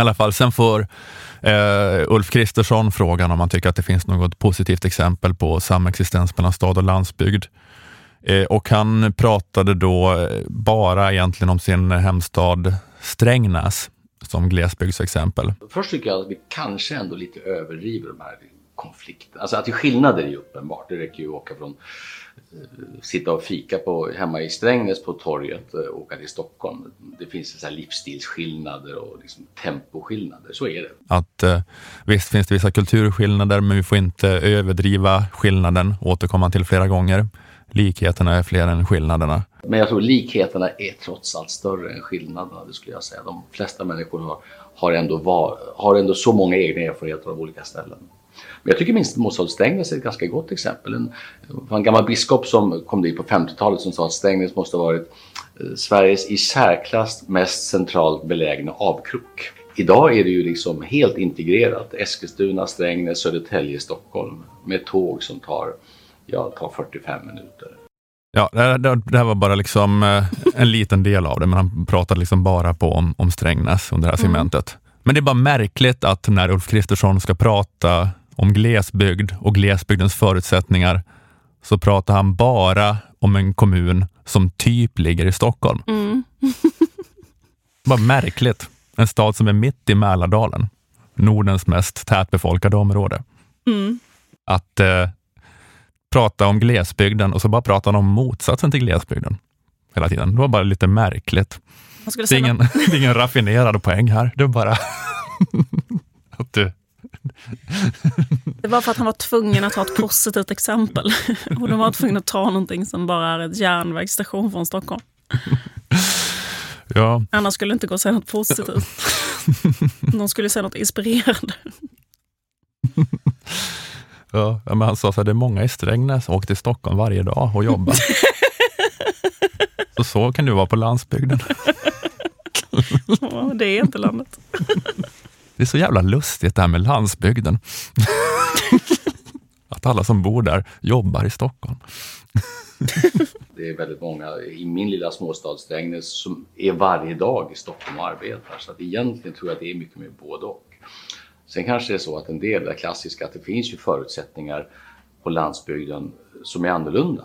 I alla fall, sen får eh, Ulf Kristersson frågan om han tycker att det finns något positivt exempel på samexistens mellan stad och landsbygd. Eh, och han pratade då eh, bara egentligen om sin hemstad Strängnäs som glesbygdsexempel. Först tycker jag att vi kanske ändå lite överdriver de här konflikterna. Alltså att det är skillnader är ju uppenbart. Det räcker ju att åka från eh, sitta och fika på, hemma i Strängnäs på torget och åka till Stockholm. Det finns så här livsstilsskillnader och liksom temposkillnader, så är det. Att eh, visst finns det vissa kulturskillnader, men vi får inte överdriva skillnaden, återkomma till flera gånger. Likheterna är fler än skillnaderna. Men jag tror likheterna är trots allt större än skillnaderna, det skulle jag säga. De flesta människor har, har, ändå, var, har ändå så många egna erfarenheter av olika ställen. Men jag tycker minst Moshult Strängnäs är ett ganska gott exempel. En, en gammal biskop som kom dit på 50-talet som sa att Strängnäs måste ha varit eh, Sveriges i särklass mest centralt belägna avkrok. Idag är det ju liksom helt integrerat. Eskilstuna, Strängnäs, Södertälje, Stockholm med tåg som tar, ja, tar 45 minuter. Ja, det, här var bara liksom eh, en liten del av det, men han pratade liksom bara på om, om Strängnäs under det här mm. segmentet. Men det är bara märkligt att när Ulf Kristersson ska prata om glesbygd och glesbygdens förutsättningar så pratar han bara om en kommun som typ ligger i Stockholm. Mm. bara märkligt. En stad som är mitt i Mälardalen, Nordens mest tätbefolkade område. Mm. Att eh, prata om glesbygden och så bara prata om motsatsen till glesbygden hela tiden. Det var bara lite märkligt. Det är, ingen, det är ingen raffinerad poäng här. Det är bara. Det var för att han var tvungen att ha ett positivt exempel. Och de var tvungna att ta någonting som bara är ett järnvägsstation från Stockholm. Ja. Annars skulle det inte gå att säga något positivt. De skulle säga något inspirerande. Ja, men han sa att det är många i Strängnäs som åker till Stockholm varje dag och jobbar. så så kan du vara på landsbygden. det är inte landet. Det är så jävla lustigt det här med landsbygden. att alla som bor där jobbar i Stockholm. det är väldigt många i min lilla småstad Strängnäs som är varje dag i Stockholm och arbetar. Så att egentligen tror jag att det är mycket mer både och. Sen kanske det är så att en del är klassiska, att det finns ju förutsättningar på landsbygden som är annorlunda.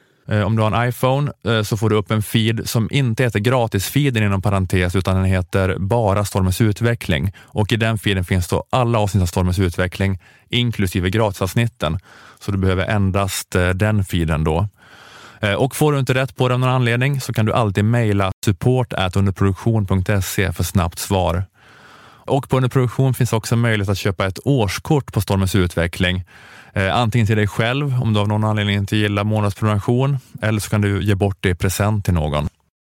Eh, om du har en iPhone eh, så får du upp en feed som inte heter gratisfeeden inom parentes utan den heter bara Stormens utveckling och i den feeden finns då alla avsnitt av Stormens utveckling inklusive gratisavsnitten. Så du behöver endast eh, den feeden då. Och får du inte rätt på det av någon anledning så kan du alltid mejla support underproduktion.se för snabbt svar. Och på underproduktion finns också möjlighet att köpa ett årskort på Stormens utveckling Eh, antingen till dig själv om du av någon anledning inte gillar månadsprenumeration eller så kan du ge bort det i present till någon.